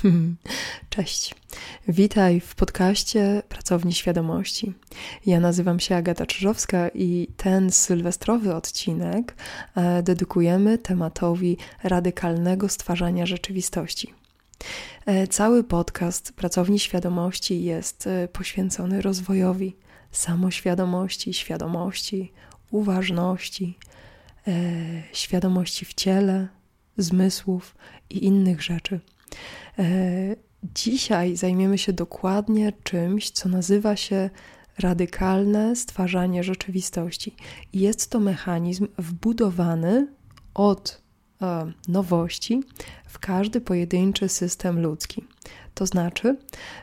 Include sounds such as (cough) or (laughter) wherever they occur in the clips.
(laughs) Cześć. Witaj w podcaście Pracowni Świadomości. Ja nazywam się Agata Czyżowska i ten sylwestrowy odcinek e, dedykujemy tematowi radykalnego stwarzania rzeczywistości. E, cały podcast Pracowni Świadomości jest e, poświęcony rozwojowi samoświadomości, świadomości, uważności, świadomości w ciele, zmysłów i innych rzeczy. E, dzisiaj zajmiemy się dokładnie czymś, co nazywa się radykalne stwarzanie rzeczywistości. Jest to mechanizm wbudowany od e, nowości w każdy pojedynczy system ludzki. To znaczy,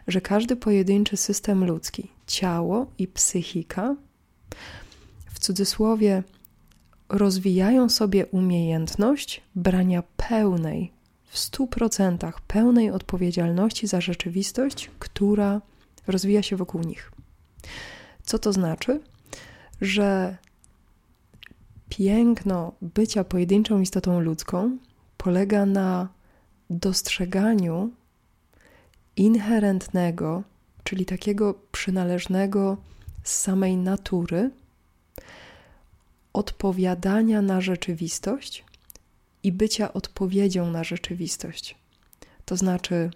że każdy pojedynczy system ludzki, ciało i psychika, w cudzysłowie, rozwijają sobie umiejętność brania pełnej w 100% pełnej odpowiedzialności za rzeczywistość, która rozwija się wokół nich. Co to znaczy? Że piękno bycia pojedynczą istotą ludzką polega na dostrzeganiu inherentnego, czyli takiego przynależnego z samej natury, odpowiadania na rzeczywistość i bycia odpowiedzią na rzeczywistość. To znaczy,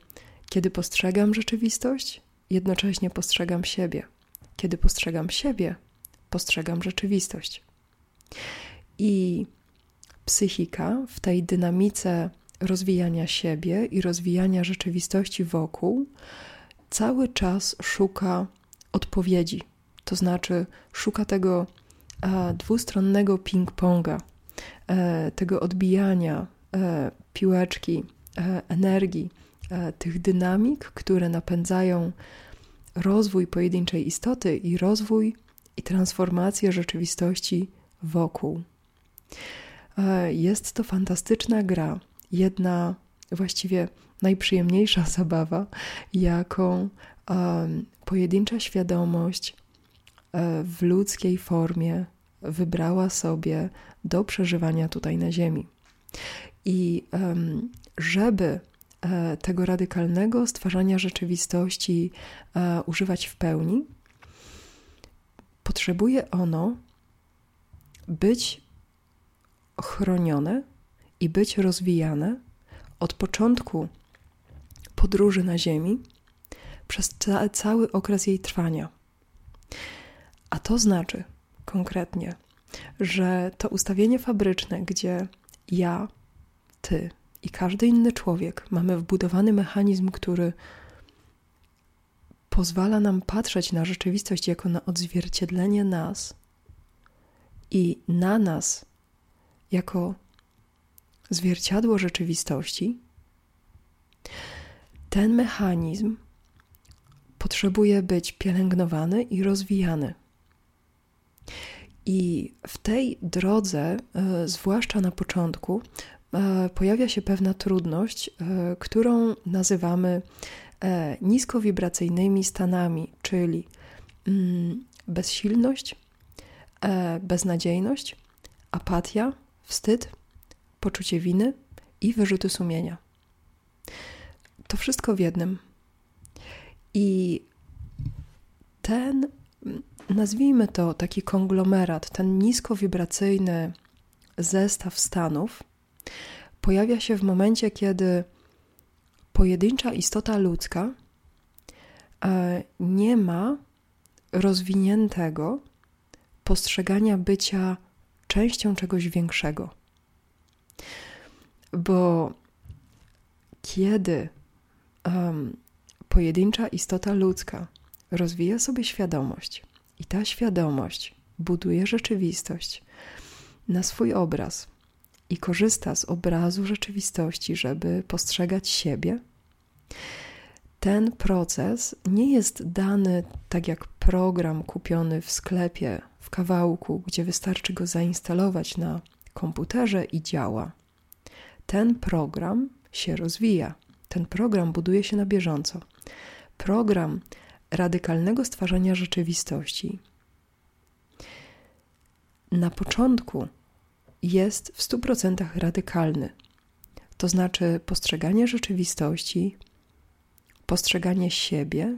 kiedy postrzegam rzeczywistość, jednocześnie postrzegam siebie. Kiedy postrzegam siebie, postrzegam rzeczywistość. I psychika w tej dynamice rozwijania siebie i rozwijania rzeczywistości wokół cały czas szuka odpowiedzi. To znaczy, szuka tego dwustronnego ping-ponga, tego odbijania e, piłeczki e, energii, tych dynamik, które napędzają rozwój pojedynczej istoty i rozwój i transformację rzeczywistości wokół. Jest to fantastyczna gra, jedna właściwie najprzyjemniejsza (laughs) zabawa, jaką pojedyncza świadomość w ludzkiej formie wybrała sobie do przeżywania tutaj na Ziemi. I żeby e, tego radykalnego stwarzania rzeczywistości e, używać w pełni, potrzebuje ono być chronione i być rozwijane od początku podróży na Ziemi przez ca cały okres jej trwania. A to znaczy konkretnie, że to ustawienie fabryczne, gdzie ja, ty i każdy inny człowiek mamy wbudowany mechanizm, który pozwala nam patrzeć na rzeczywistość jako na odzwierciedlenie nas i na nas jako zwierciadło rzeczywistości, ten mechanizm potrzebuje być pielęgnowany i rozwijany. I w tej drodze, e, zwłaszcza na początku, e, pojawia się pewna trudność, e, którą nazywamy niskowibracyjnymi stanami, czyli mm, bezsilność, beznadziejność, apatia, wstyd, poczucie winy i wyrzuty sumienia. To wszystko w jednym. I ten nazwijmy to taki konglomerat, ten niskowibracyjny zestaw stanów, pojawia się w momencie, kiedy pojedyncza istota ludzka e, nie ma rozwiniętego postrzegania bycia częścią czegoś większego. Bo kiedy um, pojedyncza istota ludzka rozwija sobie świadomość, i ta świadomość buduje rzeczywistość na swój obraz i korzysta z obrazu rzeczywistości, żeby postrzegać siebie. Ten proces nie jest dany tak jak program kupiony w sklepie, w kawałku, gdzie wystarczy go zainstalować na komputerze i działa. Ten program się rozwija. Ten program buduje się na bieżąco. Program radykalnego stwarzania rzeczywistości na początku jest w 100% radykalny. To znaczy postrzeganie rzeczywistości postrzeganie siebie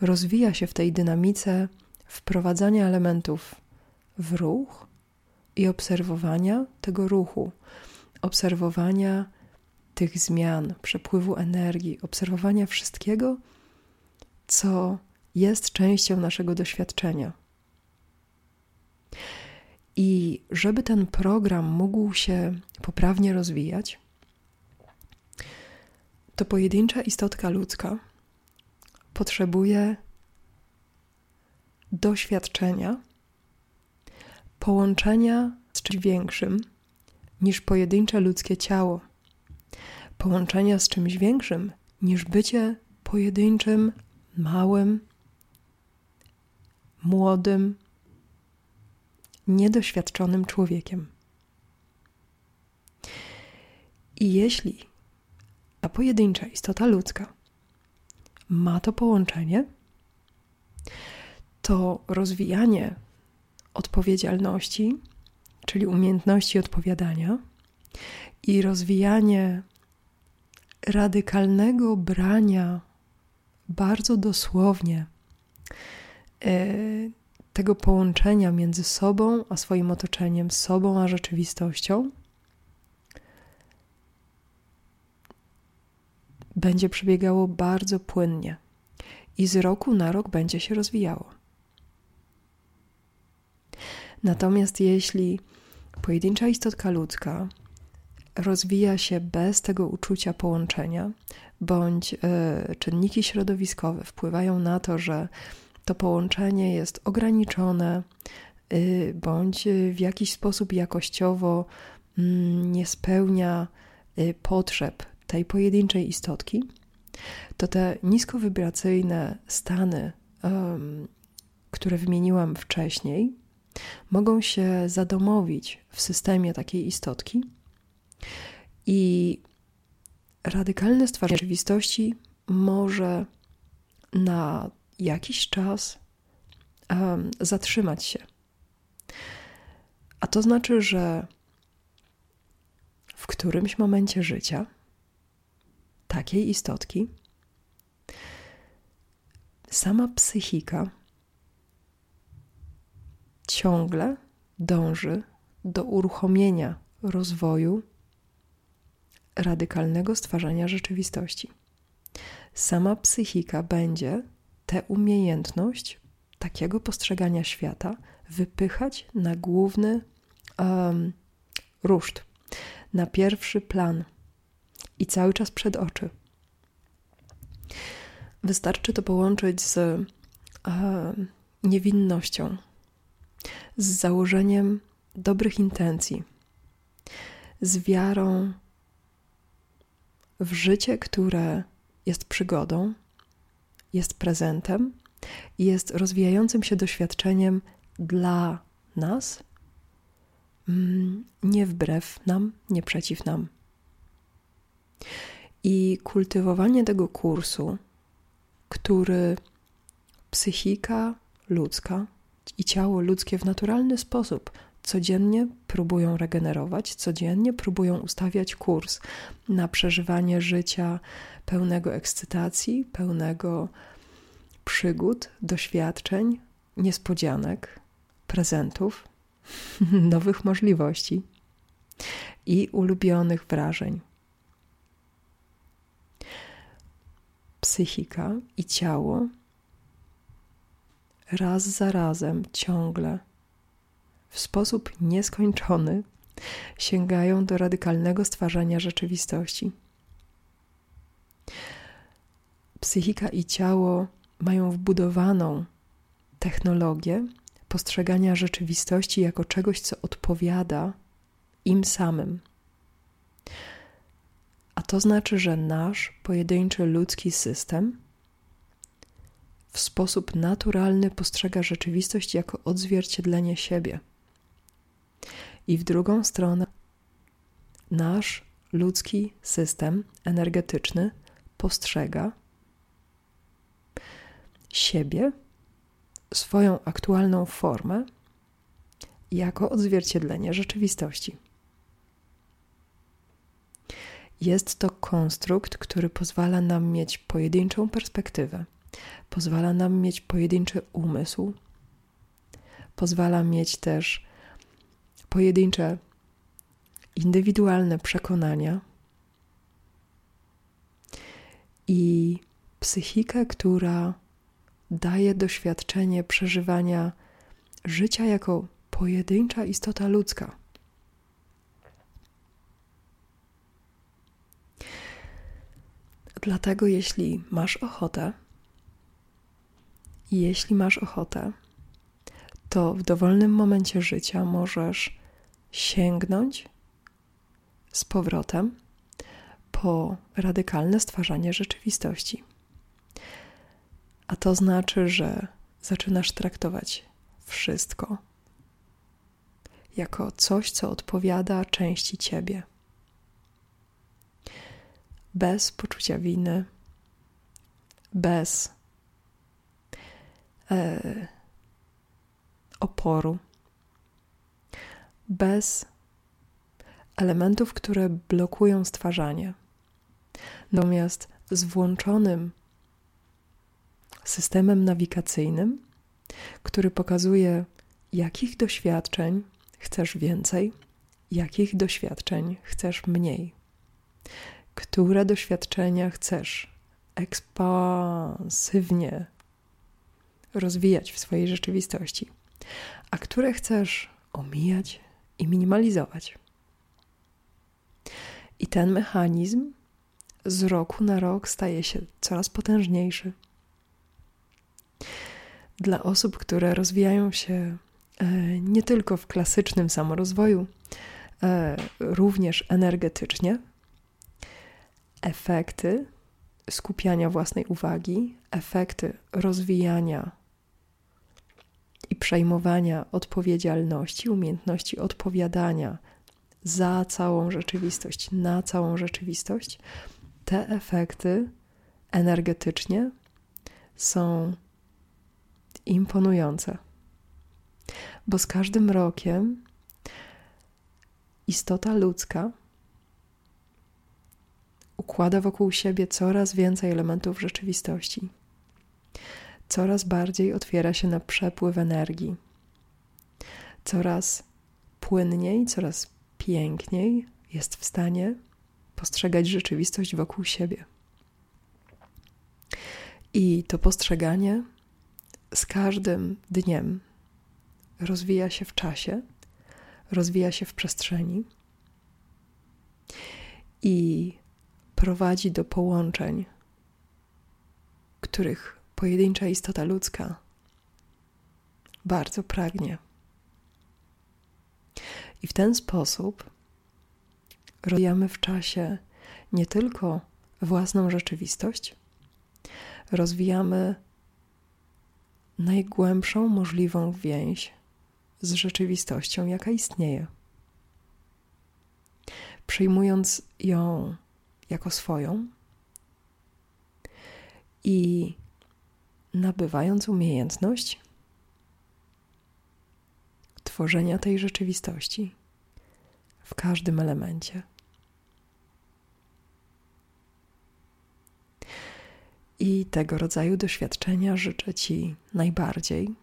rozwija się w tej dynamice wprowadzania elementów w ruch i obserwowania tego ruchu, obserwowania tych zmian, przepływu energii, obserwowania wszystkiego, co jest częścią naszego doświadczenia. I żeby ten program mógł się poprawnie rozwijać, to pojedyncza istotka ludzka potrzebuje doświadczenia, połączenia z czymś większym niż pojedyncze ludzkie ciało, połączenia z czymś większym niż bycie pojedynczym, małym, młodym, niedoświadczonym człowiekiem. I jeśli ta pojedyncza istota ludzka ma to połączenie, to rozwijanie odpowiedzialności, czyli umiejętności odpowiadania, i rozwijanie radykalnego brania bardzo dosłownie e, tego połączenia między sobą a swoim otoczeniem, sobą a rzeczywistością, będzie przebiegało bardzo płynnie i z roku na rok będzie się rozwijało. Natomiast jeśli pojedyncza istotka ludzka rozwija się bez tego uczucia połączenia, bądź y, czynniki środowiskowe wpływają na to, że to połączenie jest ograniczone, y, bądź w jakiś sposób jakościowo y, nie spełnia y, potrzeb tej pojedynczej istotki, to te niskowibracyjne stany, które wymieniłam wcześniej, mogą się zadomowić w systemie takiej istotki i radykalne stwarzanie rzeczywistości może na jakiś czas um, zatrzymać się. A to znaczy, że w którymś momencie życia takiej istotki sama psychika ciągle dąży do uruchomienia rozwoju radykalnego stwarzania rzeczywistości. Sama psychika będzie tę umiejętność takiego postrzegania świata wypychać na główny um, ruszt, na pierwszy plan i cały czas przed oczy. Wystarczy to połączyć z niewinnością, z założeniem dobrych intencji, z wiarą w życie, które jest przygodą, jest prezentem jest rozwijającym się doświadczeniem dla nas, mm, nie wbrew nam, nie przeciw nam. I kultywowanie tego kursu, który psychika ludzka i ciało ludzkie w naturalny sposób codziennie próbują regenerować, codziennie próbują ustawiać kurs na przeżywanie życia pełnego ekscytacji, pełnego przygód, doświadczeń, niespodzianek, prezentów, (laughs) nowych możliwości i ulubionych wrażeń. Psychika i ciało raz za razem ciągle w sposób nieskończony sięgają do radykalnego stwarzania rzeczywistości. Psychika i ciało mają wbudowaną technologię postrzegania rzeczywistości jako czegoś, co odpowiada im samym. A to znaczy, że nasz pojedynczy ludzki system w sposób naturalny postrzega rzeczywistość jako odzwierciedlenie siebie. I w drugą stronę, nasz ludzki system energetyczny postrzega siebie, swoją aktualną formę, jako odzwierciedlenie rzeczywistości. Jest to konstrukt, który pozwala nam mieć pojedynczą perspektywę, pozwala nam mieć pojedynczy umysł, pozwala mieć też pojedyncze, indywidualne przekonania i psychikę, która daje doświadczenie przeżywania życia jako pojedyncza istota ludzka. Dlatego, jeśli masz ochotę, jeśli masz ochotę, to w dowolnym momencie życia możesz sięgnąć z powrotem po radykalne stwarzanie rzeczywistości. A to znaczy, że zaczynasz traktować wszystko jako coś, co odpowiada części ciebie. Bez poczucia winy, bez e, oporu, bez elementów, które blokują stwarzanie. Natomiast z włączonym systemem nawigacyjnym, który pokazuje, jakich doświadczeń chcesz więcej, jakich doświadczeń chcesz mniej, które doświadczenia chcesz ekspansywnie rozwijać w swojej rzeczywistości, a które chcesz omijać i minimalizować. I ten mechanizm z roku na rok staje się coraz potężniejszy. Dla osób, które rozwijają się e, nie tylko w klasycznym samorozwoju, e, również energetycznie, efekty skupiania własnej uwagi, efekty rozwijania i przejmowania odpowiedzialności, umiejętności odpowiadania za całą rzeczywistość, na całą rzeczywistość, te efekty energetycznie są imponujące. Bo z każdym rokiem istota ludzka układa wokół siebie coraz więcej elementów rzeczywistości. Coraz bardziej otwiera się na przepływ energii. Coraz płynniej, coraz piękniej jest w stanie postrzegać rzeczywistość wokół siebie. I to postrzeganie z każdym dniem rozwija się w czasie, rozwija się w przestrzeni i prowadzi do połączeń, których pojedyncza istota ludzka bardzo pragnie. I w ten sposób rozwijamy w czasie nie tylko własną rzeczywistość, rozwijamy najgłębszą możliwą więź z rzeczywistością, jaka istnieje. Przyjmując ją jako swoją i nabywając umiejętność tworzenia tej rzeczywistości w każdym elemencie. I tego rodzaju doświadczenia życzę Ci najbardziej,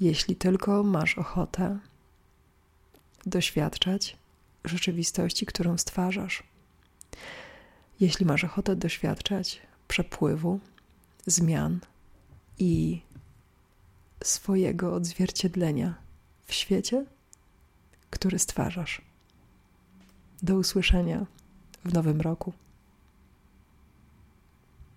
jeśli tylko masz ochotę doświadczać rzeczywistości, którą stwarzasz. Jeśli masz ochotę doświadczać przepływu, zmian i swojego odzwierciedlenia w świecie, który stwarzasz. Do usłyszenia w nowym roku.